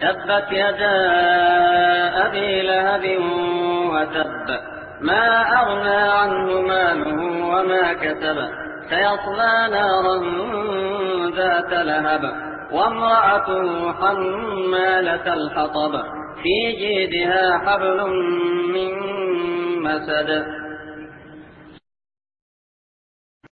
تبت يدا أبي لهب وتب ما أغنى عنه ماله وما كتب سيصلى نارا ذات لهب وامرأته حمالة الحطب في جيدها حبل من مسد.